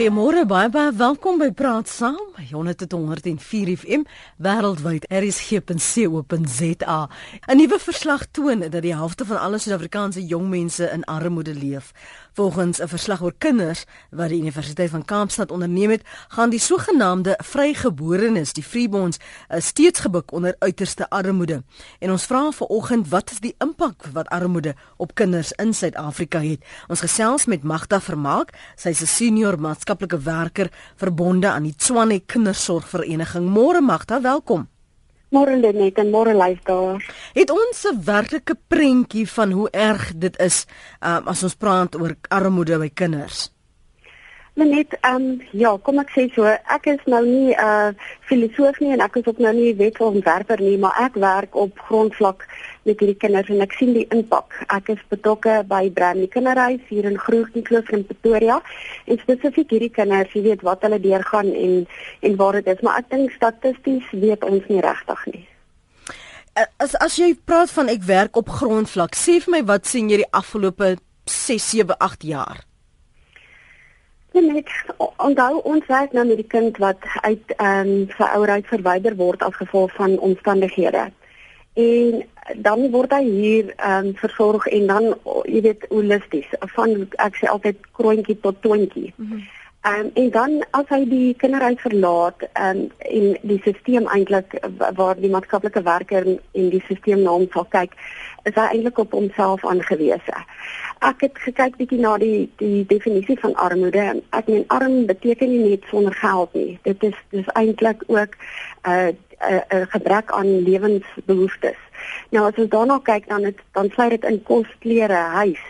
Goeiemôre baie baie welkom by Praat Saam. 104 FM wêreldwyd. Er is gep.co.za. 'n Nuwe verslag toon dat die helfte van alle Suid-Afrikaanse jong mense in armoede leef. Volgens 'n verslag oor kinders wat die Universiteit van Kaapstad onderneem het, gaan die sogenaamde vrygeborenes, die freeborns, eh, steeds gebuk onder uiterste armoede. En ons vra vanoggend, wat is die impak wat armoede op kinders in Suid-Afrika het? Ons gesels met Magda Vermaak, sy is 'n senior maatskaplike werker verbonde aan die Tswane Kindersorgvereniging. Môre Magda, welkom. Môre Lenet en môre luisteraars. Het ons 'n werklike prentjie van hoe erg dit is um, as ons praat oor armoede by kinders? Lenet, ehm um, ja, kom ek sê so, ek is nou nie 'n uh, filosoof nie en ek is ook nou nie wetsontwerper nie, maar ek werk op grondvlak met hierdie kinders en ek sien die impak. Ek is betrokke by Brandie Kinderhuis hier in Groenkloof in Pretoria en spesifiek hierdie kinders, jy weet wat hulle deurgaan en en waar dit is, maar ek dink statisties weet ons nie regtig nie. Eh, as as jy praat van ek werk op grondvlak, sê vir my wat sien jy die afgelope 6, 7, 8 jaar? Net onthou ons werk nou met die kind wat uit ehm um, sy ouerheid verwyder word as gevolg van omstandighede en dan word hy hier ehm um, versorg en dan jy weet holisties van ek sê altyd kroontjie tot toontjie. Ehm um, en dan as hy die kinderhuis verlaat um, en die stelsel eintlik waar die maatskaplike werker en die stelsel na hom sal kyk, is hy eintlik op homself aangewese. Ek het gekyk bietjie na die die definisie van armoede. Ek meen arm beteken nie net sonder geld nie. Dit is dis eintlik ook 'n uh, 'n 'n gebrek aan lewensbehoeftes. Nou as ons daarna kyk dan het, dan sluit dit in kos, klere, huis.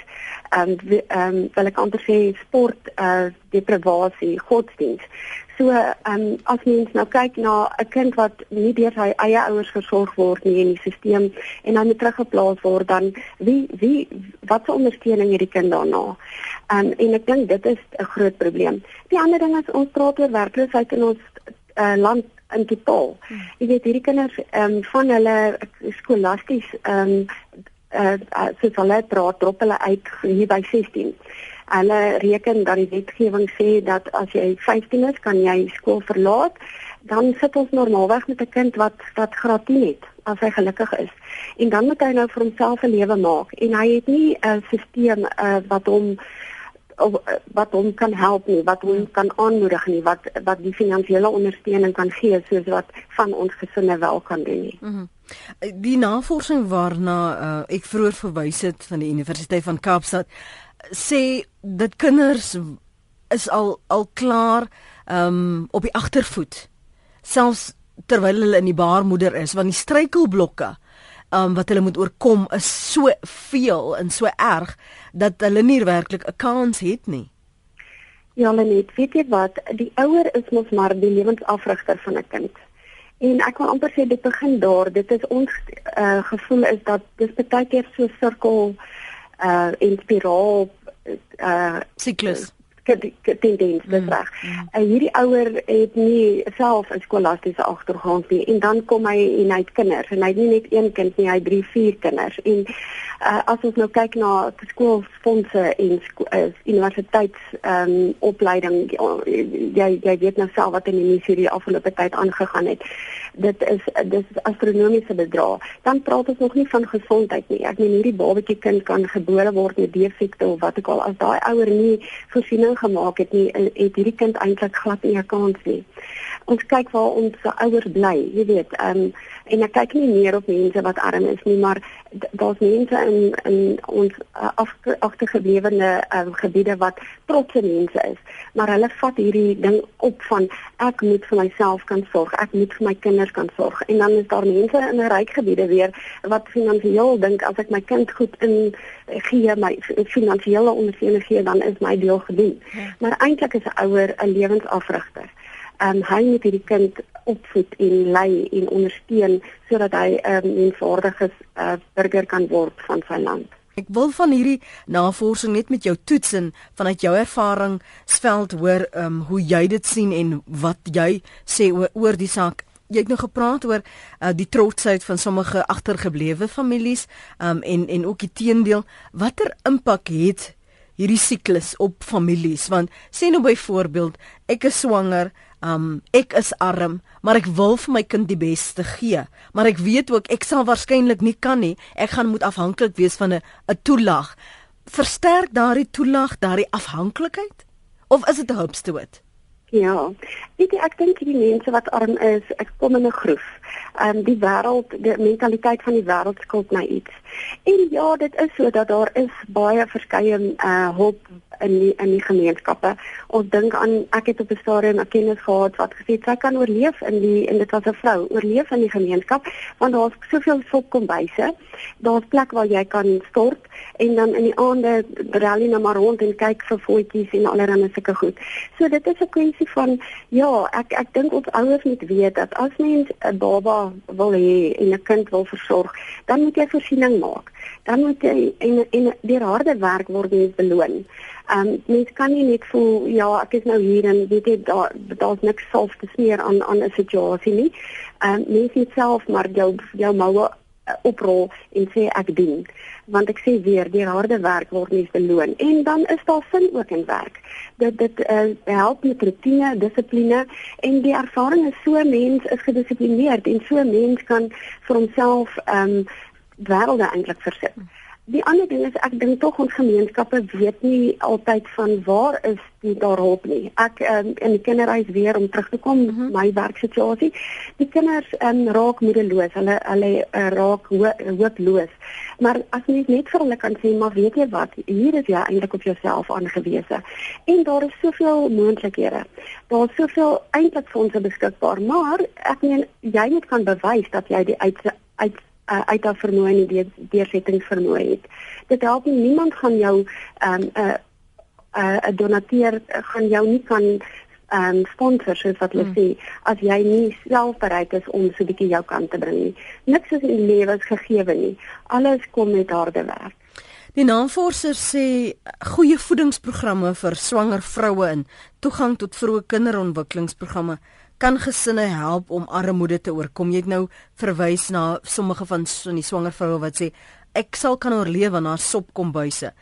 Ehm um, ehm um, wil ek amper sê sport, eh uh, deprivasie, godsdienst. So ehm um, as mens nou kyk na 'n kind wat nie deur sy eie ouers versorg word nie in die stelsel en dan moet teruggeplaas word dan wie wie wat se ondersteuning het die kind daarna? Ehm um, en ek dink dit is 'n groot probleem. Die ander ding is ons praat oor werkloosheid in ons uh, land in totaal. Hmm. Jy weet hierdie kinders ehm um, van hulle skolasties ehm um, uh, uh soos hulle praat drop hulle uit hier by 16. Hulle reken dat die wetgewing sê dat as jy 15 is, kan jy skool verlaat. Dan sit ons normaalweg met 'n kind wat wat graad 10 het as hy gelukkig is. En dan moet hy nou vir homself 'n lewe maak en hy het nie 'n stelsel uh, wat hom of eh, wat hom kan help nie, wat hom kan aanmoedig nie, wat wat die finansiële ondersteuning kan gee soos wat van ons gesinne wel kan doen nie. Mm -hmm. Die navorsing waarna uh, ek vroeër verwys het van die Universiteit van Kaapstad sê dat kinders is al al klaar um, op die agtervoet selfs terwyl hulle in die baarmoeder is want die struikelblokke um, wat hulle moet oorkom is so veel en so erg dat hulle nie werklik 'n kans het nie. Ja, net weet jy wat, die ouer is mos maar die lewensafrigter van 'n kind. En ek wil amper sê dit begin daar. Dit is ons uh, gevoel is dat dis baie keer so sirkel uh en spiraal uh siklus tendens dis reg. Mm. Uh, hierdie ouer het nie self 'n skolastiese agtergrond nie en dan kom hy en hy het kinders en hy het nie net een kind nie, hy het 3, 4 kinders en uh, as ons nou kyk na skoolfondse en sko uh, universiteits ehm um, opleiding jy jy weet nou self wat in die nuus hierdie afgelope tyd aangegaan het dit is dis astronomiese bedrae. Dan praat ons nog nie van gesondheid nie. Ek meen hierdie babatjie kind kan gebore word met defekte of wat ook al as daai ouer nie voorsiening gemaak het nie, het hierdie kind eintlik glad nie 'n kans nie. Ons kyk waar ons ouers bly, jy weet, ehm um, en ek kyk nie meer op mense wat arm is nie, maar daar's mense in in ons uh, agtergeblewene uh, gebiede wat trotse mense is, maar hulle vat hierdie ding op van ek moet vir myself kan sorg, ek moet vir my kinders kan sorg. En dan is daar mense in ryk gebiede weer wat finansiëel dink as ek my kind goed in gee my finansiële ondersteuning gee, dan is my deel gedoen. Ja. Maar eintlik is 'n ouer 'n lewensafrigter. Ehm um, hy moet hierdie kind opvoed en lei en ondersteun sodat hy 'n um, menswaardige uh, burger kan word van sy land. Ek wil van hierdie navorsing net met jou toets en vanuit jou ervaring sveld hoor um, hoe jy dit sien en wat jy sê oor, oor die saak. Jy het nou gepraat oor uh, die trotsheid van sommige agtergeblewe families um, en en ook die teendeel. Watter impak het hierdie siklus op families want sê nou byvoorbeeld ek is swanger um ek is arm maar ek wil vir my kind die beste gee. Maar ek weet ook ek sal waarskynlik nie kan nie. Ek gaan moet afhanklik wees van 'n 'n toelaag. Versterk daardie toelaag daardie afhanklikheid of is dit 'n hulpstoot Ja. Weet jy, ek dink die mense wat arm is, ek kom in 'n groef. Ehm um, die wêreld, die mentaliteit van die wêreld skuld my iets. En ja, dit is so dat daar is baie verskeie uh hulp in die, in die gemeenskappe. Ons dink aan ek het op 'n stadium 'n kennis gehad wat gesê het sy kan oorleef in die en dit was 'n vrou, oorleef in die gemeenskap want daar's soveel sopkombuise. Daar's plek waar jy kan stort en dan in die aande rally na maar rond en kyk vir voetjies en allerlei sulke goed. So dit is 'n kwessie van ja, ek ek dink ons ouers moet weet dat as mens 'n baba wil hê en 'n kind wil versorg, dan moet jy voorsiening maak. Dan moet jy en en deur harde werk word jy beloon. Ehm um, mens kan nie net voel ja, ek is nou hier en weet jy daar daar's niks self te smeer aan aan 'n situasie nie. Ehm um, mens moet self maar jou jou moue oprol en sê ek doen. Want ek sê weer, die harde werk word nie beloon en dan is daar sin ook in werk. Dit dit uh, help met rutine, dissipline en die ervaring is so mens is gedissiplineerd en so mens kan vir homself ehm um, wêrelde eintlik versit. Hmm. Die ander ding is ek dink tog ons gemeenskappe weet nie altyd van waar is die daarop nie. Ek um, in die kinderhuis weer om terug te kom mm -hmm. my werksituasie. Die kinders um, raak moedeloos. Hulle hulle uh, raak ho hooploos. Maar as jy net vir hulle kan sê maar weet jy wat, hier is jy eintlik op jouself aangewese. En daar is soveel moontlikhede. Daar is soveel eintlik fondse beskikbaar, maar ek meen jy moet kan bewys dat jy die uit uit uh, uit haar vermoë en die deursettingsvermoë het. Dit help nie niemand gaan jou ehm um, 'n uh, 'n uh, donateur gaan jou nie kan ehm um, sponsor soos wat hulle hmm. sê as jy nie self bereid is om so 'n bietjie jou kant te bring nie. Niks is in die lewe gegee nie. Alles kom met harde werk. Die navorsers sê goeie voedingsprogramme vir swanger vroue en toegang tot vroeë kinderontwikkelingsprogramme kan gesinne help om armoede te oorkom. Jy het nou verwys na sommige van so die swanger vroue wat sê ek sal kan oorleef aan haar sopkombuise.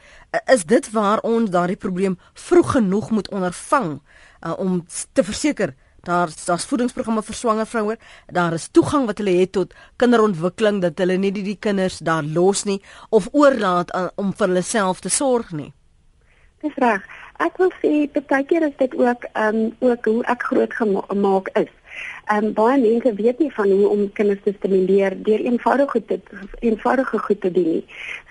Is dit waar ons daardie probleem vroeg genoeg moet ondervang uh, om te verseker daar daar's voedingsprogramme vir swanger vroue, daar is toegang wat hulle het tot kinderontwikkeling dat hulle nie die, die kinders daar los nie of oorlaat uh, om vir hulle self te sorg nie. Dis reg. Ek wil sê baie keer is dit ook ehm um, ook hoe ek groot gemaak is. Ehm um, baie mense weet nie van hoe om kinders te stimuleer deur eenvoudige goed te eenvoudige goed te doen nie.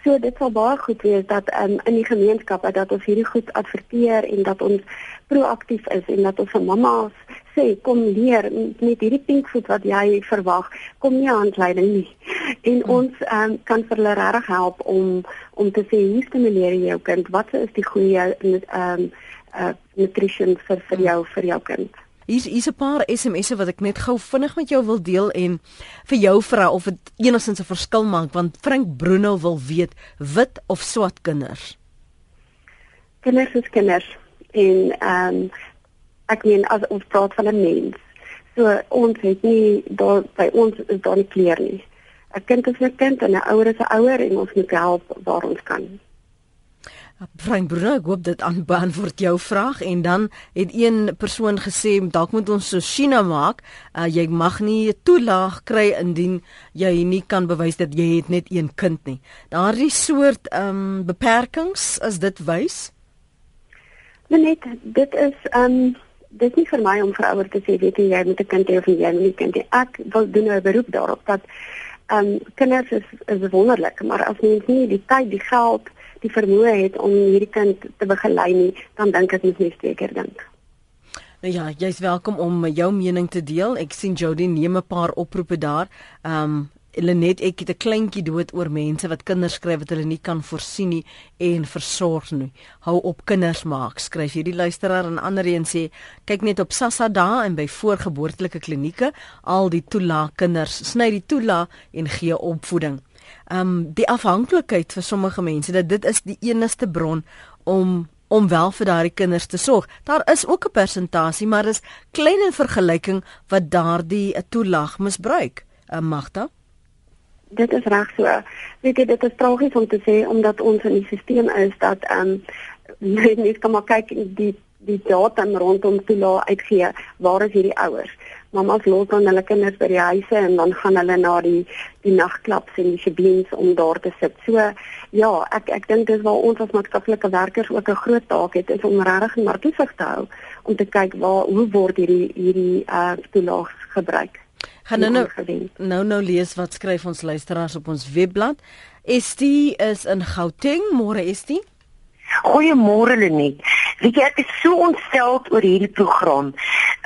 So dit sal baie goed wees dat ehm um, in die gemeenskap dat ons hierdie goed adverteer en dat ons proaktief is en dat ons vir mamma's sê kom leer met hierdie pinkvoet wat jy verwag, kom nie aanleiding nie. En hmm. ons um, kan vir hulle regtig help om om te sê hoe stimuleer jy jou kind? Wat is die goeie ehm um, uh nutrition vir vir jou vir jou kind? Hier's hier's 'n paar SMS'e wat ek net gou vinnig met jou wil deel en vir jou vra of dit enigstens 'n verskil maak want Frank Bruno wil weet wit of swart kinders. Kinders is kinders en ehm um, ek meen as ons praat van 'n mens. So ons het nie daar by ons is daar nie kleer nie. 'n Kind is 'n kind en 'n ouer is 'n ouer en ons moet help waar ons kan. Frank Bruno, ek hoop dit beantwoord jou vraag en dan het een persoon gesê dalk moet ons so China maak, uh, jy mag nie 'n toelaag kry indien jy nie kan bewys dat jy het net een kind nie. Daardie soort ehm um, beperkings as dit wys? Net dit is ehm um, dit is nie vir my om vir ouers te sê weet jy jy moet 'n kind hê of jy moet nie kind hê. Ek wil doen 'n beroep daarop dat ehm um, kinders is is wonderlik, maar as mens nie die tyd, die geld, die vermoë het om hierdie kind te begelei nie, dan dink ek mens moet seker dink. Nou ja, jy's welkom om jou mening te deel. Ek sien Jody neem 'n paar oproepe daar. Ehm um, Lenet ek het 'n kleintjie dood oor mense wat kinders skryf wat hulle nie kan voorsien nie en versorg nie. Hou op kinders maak, skryf hierdie luisteraar en ander een sê kyk net op Sassa da en by voorgeboortelike klinieke al die toela kinders sny die toela en gee opvoeding. Um die afhanklikheid vir sommige mense dat dit is die enigste bron om om wel vir daardie kinders te sorg. Daar is ook 'n persentasie, maar is klein in vergelyking wat daardie toelaag misbruik. Uh, Magda dit is reg so. Weet jy dit is tragies om te sê omdat ons in die stelsel is dat ehm um, mens kan maar kyk die die datum rondom toelaat uitgee. Waar is hierdie ouers? Mamas los dan hulle kinders by die huise en dan gaan hulle na die die nagklubs en die shebeens om daar te sit. So ja, ek ek dink dis waar ons as maatskaplike werkers ook 'n groot taak het is om regtig maar toesig te hou om te kyk waar hoe word hierdie hierdie uh toelaag gebruik. Gaan nou nou, nou nou lees wat skryf ons luisteraars op ons webblad. Estie is in Gauteng, môre Estie. Goeiemôre Lenet. Weet jy ek is so ontstel oor hierdie program.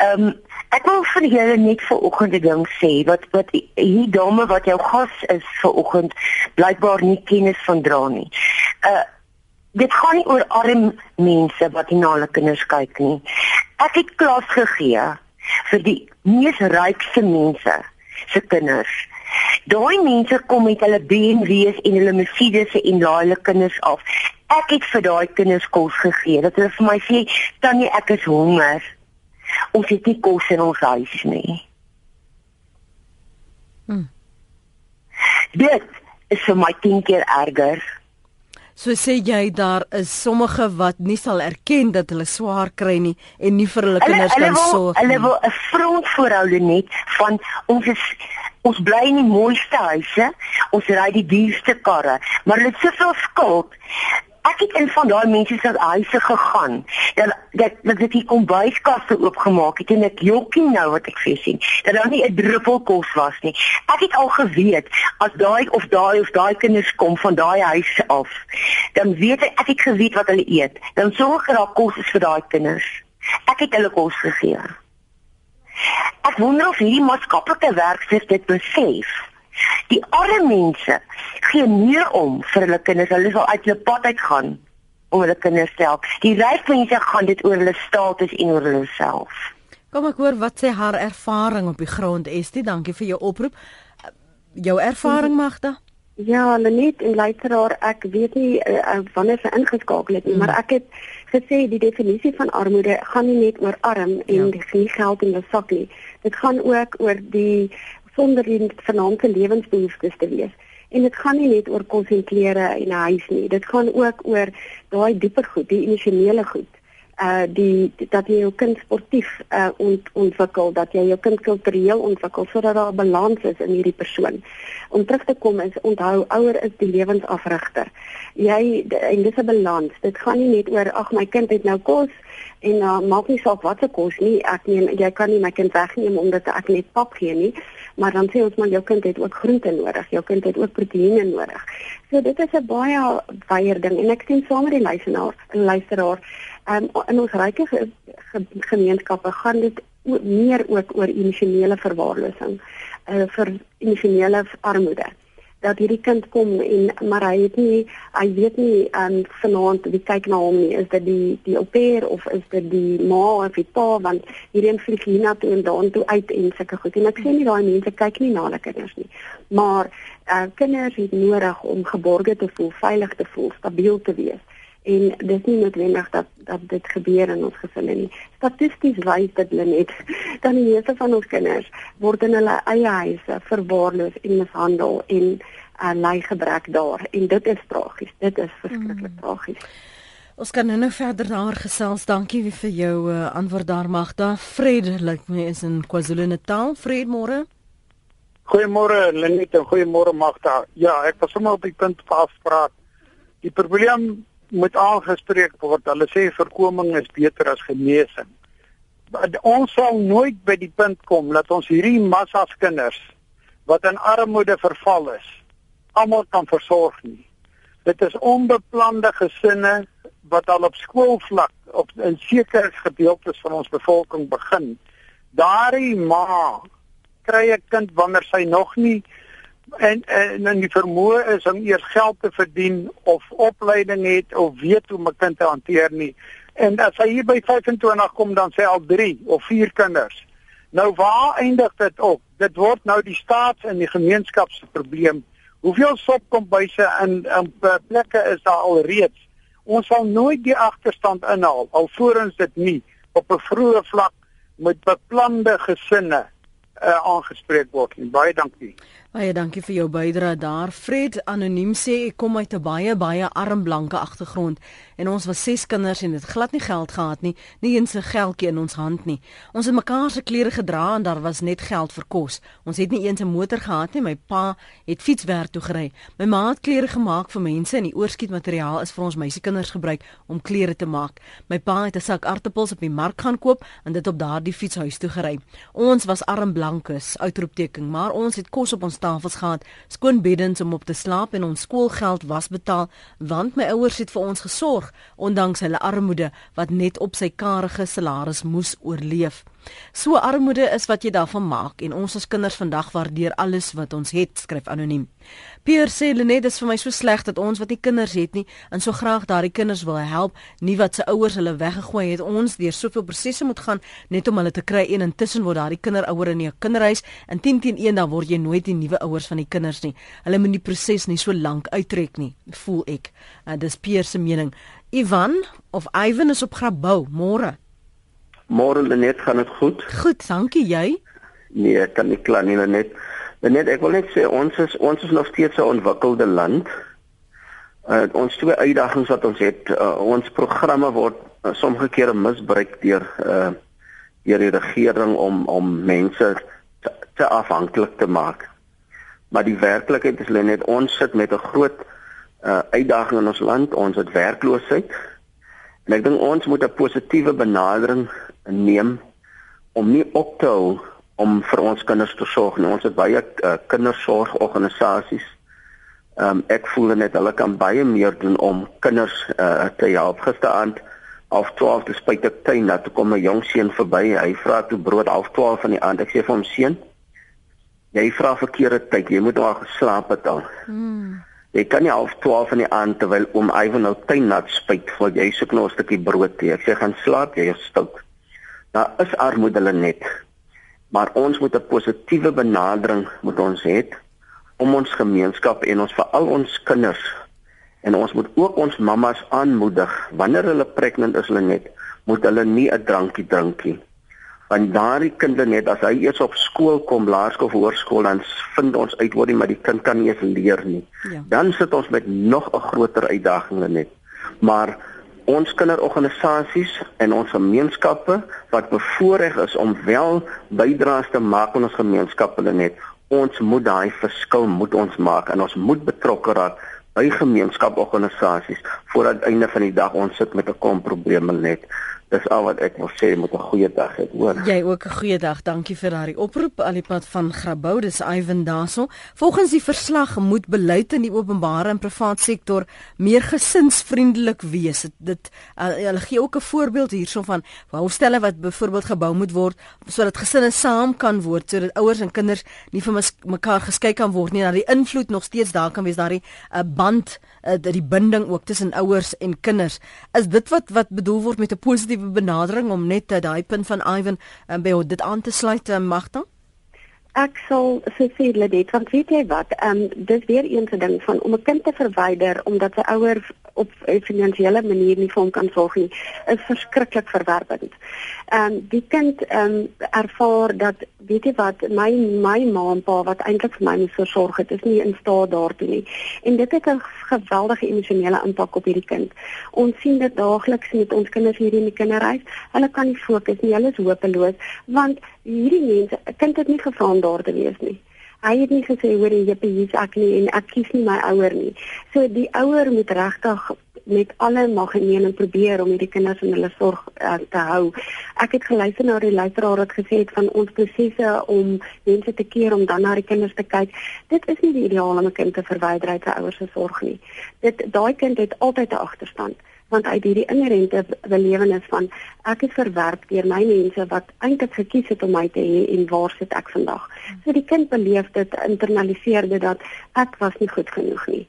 Ehm um, ek wil vir julle net vanoggend 'n ding sê wat wat hier dame wat jou gas is vanoggend blykbaar nie kennis van dra nie. Uh dit gaan nie oor arm mense wat nie na hulle kinders kyk nie. Ek het klas gegee vir die mees rykste mense se kinders. Daai mense kom met hulle BMW's en hulle Mercedes en laai hulle kinders af. Ek het vir daai kinders kos gegee. Dat hulle vir my sê, "Tannie, ek is honger." Ons het nie kos in ons huis nie. Hm. Dit is vir my 10 keer erger. So sê jy daar is sommige wat nie sal erken dat hulle swaar kry nie en nie vir hulle kinders kan sorg nie. Hulle wil 'n front voorhou net van ons is ons bly in die mooiste huise, ons ry die duurste karre, maar hulle het soveel skuld ek het in van daai mense se huise gegaan. Dat dat dat dit die kombuiskaste oopgemaak het en ek jokkie nou wat ek vir sien. Dat daar nie 'n druppel kos was nie. Ek het al geweet as daai of daai of daai kinders kom van daai huise af, dan weet ek ek het geweet wat hulle eet. Dan sorg ek dat kos is vir daai kinders. Ek het hulle kos gegee. Ek wonder of hierdie maatskaplike werkers dit besef. Die arme mense gee meer om vir hulle kinders. Hulle sal uit hulle pad uitgaan om hulle kinders te help. Die ryk mense gaan dit oor hulle status en oor hulle self. Kom ek hoor wat sê haar ervaring op die grond Estie. Dankie vir jou oproep. Jou ervaring Magda? Ja, Lenet en luisteraar, ek weet nie uh, wanneer sy ingeskakel het nie, mm. maar ek het gesê die definisie van armoede gaan nie net oor arm en ja. nie geld in die sak nie. Dit gaan ook oor die sonder die vernaamde lewensbehoeftes te wees. En dit gaan nie net oor konsentrere in 'n huis nie. Dit gaan ook oor daai dieper goed, die emosionele goed. Uh die dat jy jou kind sportief uh ont, ontwikkel, dat jy jou kind kultureel ontwikkel sodat daar 'n balans is in hierdie persoon. Om terug te kom is onthou ouer is die lewensafrigter. Jy en dis 'n balans. Dit gaan nie net oor ag my kind het nou kos en uh, maak nie saak wat se kos nie. Ek neem jy kan nie my kind wegneem omdat ek net pap gee nie maar dan sê ons maar jou kind het ook groente nodig, jou kind het ook proteïene nodig. So dit is 'n baie baie ding en ek sien saam met die luisteraar, luisteraar, um, in ons ryke ge, ge, gemeenskappe gaan dit meer ook oor emosionele verwaarlosing, uh, vir emosionele armoede dat hierdie kind kom en maar hy het nie hy weet nie um vanaand wie kyk na hom nie. Is dit die die ouper of is dit die ma of die pa? Want hierdie vlieg hier na toe en daan toe uit en sulke goed. En ek sê nie daai mense kyk nie na hulle kinders nie. Maar uh, kinders het nodig om geborge te voel veilig te voel stabiel te wees en dis nie noodwendig dat dat dit gebeur in ons gesinne nie. Statisties wys dit net dat die meeste van ons kinders word in hulle eie huise verwaarloos en mishandel en uh, ly gebrek daar en dit is tragies. Dit is verskriklik mm. tragies. Ons kan nou nou verder daar gesels. Dankie vir jou uh, antwoord daar Magda. Vredelik my is in KwaZulu-Natal. Vredemôre. Goeiemôre Lenet en goeiemôre Magda. Ja, ek was sommer op die punt pas praat. Die probleem moet aangespreek word. Hulle sê voorkoming is beter as genesing. Ons sal nooit by die punt kom dat ons hierdie massas kinders wat in armoede verval is, almal kan versorg nie. Dit is onbeplande gesinne wat al op skoolvlak op in sekere gedeeltes van ons bevolking begin. Daardie ma kry 'n kind wanneer sy nog nie en en en die vermoë is om eers geld te verdien of opleiding het of weet hoe om 'n kind te hanteer nie. En as hy hier by 25 kom dan sê al 3 of 4 kinders. Nou waar eindig dit op? Dit word nou die staat en die gemeenskap se probleem. Hoeveel sopkombuise in in plekke is daar al reeds? Ons sal nooit die agterstand inhaal alvorens dit nie op 'n vroeë vlak met beplande gesinne uh, aangespreek word nie. Baie dankie. Baie dankie vir jou bydrae daar. Fred anoniem sê ek kom uit 'n baie baie arm blanke agtergrond en ons was ses kinders en het glad nie geld gehad nie, nie eens 'n geldjie in ons hand nie. Ons het mekaar se klere gedra en daar was net geld vir kos. Ons het nie eens 'n motor gehad nie. My pa het fietswerk toe gery. My ma het klere gemaak vir mense en die oorskietmateriaal is vir ons meisiekinders gebruik om klere te maak. My pa het 'n sak aartappels op die mark gaan koop en dit op daardie fietshuis toe gery. Ons was arm blankes, uitroepteken, maar ons het kos op ons tafels gehad, skoon beddens om op te slaap en ons skoolgeld was betaal want my ouers het vir ons gesorg ondanks hulle armoede wat net op sy karige salaris moes oorleef. So armoede is wat jy daarvan maak en ons as kinders vandag waardeer alles wat ons het, skryf anoniem. Pierre sê Lenet is vir my so sleg dat ons wat nie kinders het nie en so graag daardie kinders wil help, nie wat se ouers hulle weggegooi het ons deur soveel prosesse moet gaan net om hulle te kry en intussen word daardie kinderouer in 'n kinderhuis en 10 teen 1 dan word jy nooit die nuwe ouers van die kinders nie. Hulle moet die proses nie so lank uittrek nie, voel ek. Uh, dis Pierre se mening. Ivan of Ivan is op Grabouw môre. Môre Lenet, gaan dit goed? Goed, dankie jy. Nee, ek kan nie kla nie Lenet. Lenet, ek wil net sê ons is ons is nog steeds 'n ontwikkelde land. Uh, ons twee uitdagings wat ons het, uh, ons programme word uh, sommige kere misbruik deur uh deur die regering om om mense te, te afhanklik te maak. Maar die werklikheid is Lenet, ons sit met 'n groot uh uitdaging in ons land, ons het werkloosheid. En ek dink ons moet 'n positiewe benadering neem om nie op te hou om vir ons kinders te sorg nie. Ons het baie uh, kindersorgorganisasies. Ehm um, ek voel net hulle kan baie meer doen om kinders uh, te help. Gisteraand half 12 te spyt ek tuin dat kom 'n jong seun verby. Hy vra toe brood half 12 van die aand. Ek sê vir hom seun, jy vra verkeerde tyd. Jy moet al geslaap het al. Hmm. Jy kan nie half 12 van die aand terwyl oom Ivan nou tuin nat spyt vir jy soek nou 'n stukkie brood hê. Ek sê gaan slaap, jy is stout. Daar is armoede hulle net. Maar ons moet 'n positiewe benadering moet ons hê om ons gemeenskap en ons veral ons kinders en ons moet ook ons mammas aanmoedig wanneer hulle pregnant is hulle net moet hulle nie 'n drankie drink nie. Want daardie kinders net as hy eers op skool kom, laerskool of hoërskool dan vind ons uit nie maar die kind kan nie eens leer nie. Ja. Dan sit ons met nog 'n groter uitdaging net. Maar ons kinderorganisasies en ons gemeenskappe wat bevoorreg is om wel bydraes te maak in ons gemeenskappe net. Ons moet daai verskil moet ons maak en ons moet betrokke raak by gemeenskaporganisasies voordat einde van die dag ons sit met 'n kom probleme net Dis al wat ek wil sê met 'n goeie dag het, hoor. Jy ook 'n goeie dag. Dankie vir daardie oproep al die pad van Grabouw. Dis Ivan Daso. Volgens die verslag moet beleid in die openbare en privaat sektor meer gesinsvriendelik wees. Dit, uh, hulle gee ook 'n voorbeeld hierso van houstelle wat byvoorbeeld gebou moet word sodat gesinne saam kan word, sodat ouers en kinders nie vir mekaar geskei kan word nie. Dat die invloed nog steeds daar kan wees, daardie uh, band, uh, die binding ook tussen ouers en kinders. Is dit wat wat bedoel word met 'n positiewe positiewe benadering om net uh, daai punt van Ivan um, by dit aan te sluit, uh, Magda? Ek sal sê vir dit want weet jy wat, um, dis weer een se ding van om 'n kind te verwyder omdat sy ouers op 'n finansiële manier nie vir hom kan sorg nie, is verskriklik verwerpend. Ehm um, die kind ehm um, ervaar dat weet jy wat, my my ma en pa wat eintlik vir my moes versorg het, is nie in staat daartoe nie. En dit het 'n geweldige emosionele impak op hierdie kind. Ons sien dit daagliks met ons kinders hier in die kinderhuis. Hulle kan nie fokus nie, hulle is hopeloos want hierdie mense, 'n kind het nie gevra daar te wees nie. Hy het nie gesê hoor jy jy is ek nie en ek kies nie my ouer nie. So die ouer moet regtig met alle mag en en probeer om hierdie kinders in hulle sorg uh, te hou. Ek het geluister na die luisteraar wat gesê het van ons prosesse om mense te keer om dan na die kinders te kyk. Dit is nie die ideaal om 'n kind te verwyder uit sy ouers se sorg nie. Dit daai kind het altyd 'n agterstand want uit hierdie inherente belewenis van ek is verwerp deur my mense wat eintlik gekies het om my te hê en waar sit ek vandag. So die kind beleef dit internaliseer dit dat ek was nie goed genoeg nie.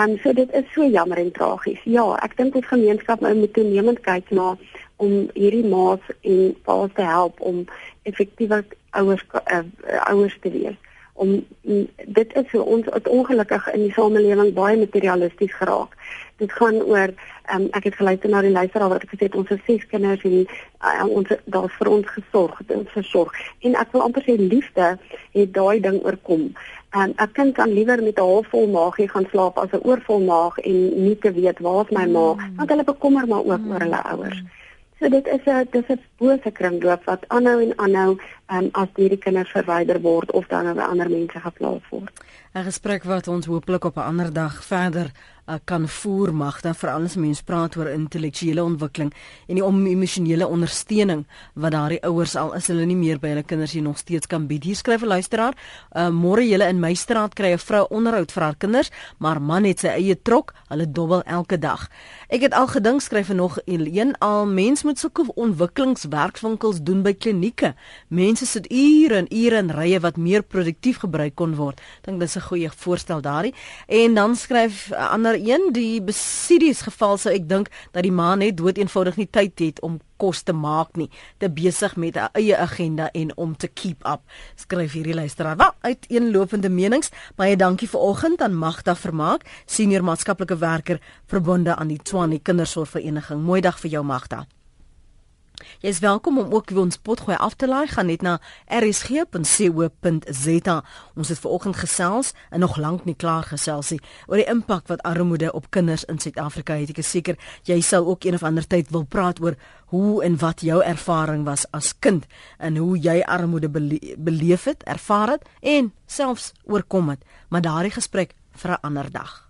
En so dit is so jammer en tragies. Ja, ek dink ons gemeenskap moet toenemend kyk na om hierdie maas en paas te help om effektiewer ouers uh, ouers te wees om dit is so ons het ongelukkig in die samelewing baie materialisties geraak. Dit gaan oor um, ek het geluister na die luisteraar wat gesê het ons het ses kinders en uh, ons daar's vir ons gesorg, ons versorg. En ek wil amper sê liefde het daai ding oorkom. Um, 'n kind kan liewer met 'n halfvol maagie gaan slaap as 'n oorvol maag en nie te weet waar is my maag, mm. want hulle bekommer maar ook mm. oor hulle ouers. So dit is 'n dis 'n bose kringloop wat aanhou en aanhou um, as hierdie kinders verwyder word of dan by ander mense geplaas word. 'n Gesprek wat ons hooplik op 'n ander dag verder uh, kan voer mag dan veral as mense praat oor intellektuele ontwikkeling en die emosionele ondersteuning wat daardie ouers al is hulle nie meer by hulle kinders hier nog steeds kan bied. Hier skryf 'n luisteraar, uh, môre julle in my straat kry 'n vrou onderhoud vir haar kinders, maar man het sy eie trok, hulle dobbel elke dag. Ek het al gedink skryf er nog een al mens moet sulke ontwikkelingswerkswinkels doen by klinieke. Mense sit ure en ure in rye wat meer produktief gebruik kon word. Dink dis 'n goeie voorstel daardie. En dan skryf 'n ander een die besidies geval sou ek dink dat die man net dood eenvoudig nie tyd het om kos te maak nie. Te besig met 'n eie agenda en om te keep up skryf hierdie luisteraar. Wat uit eenlopende menings baie dankie vir oggend aan Magda Vermaak senior maatskaplike werker verbonde aan die Tshwane Kindersorgvereniging. Mooi dag vir jou Magda Jy is welkom om ook ons potgooi af te laai gaan net na rsg.co.za. Ons het vanoggend gesels en nog lank nie klaar gesels nie oor die impak wat armoede op kinders in Suid-Afrika het. Ek is seker jy sal ook een of ander tyd wil praat oor hoe en wat jou ervaring was as kind en hoe jy armoede bele beleef het, ervaar het en selfs oorkom het. Maar daardie gesprek vir 'n ander dag.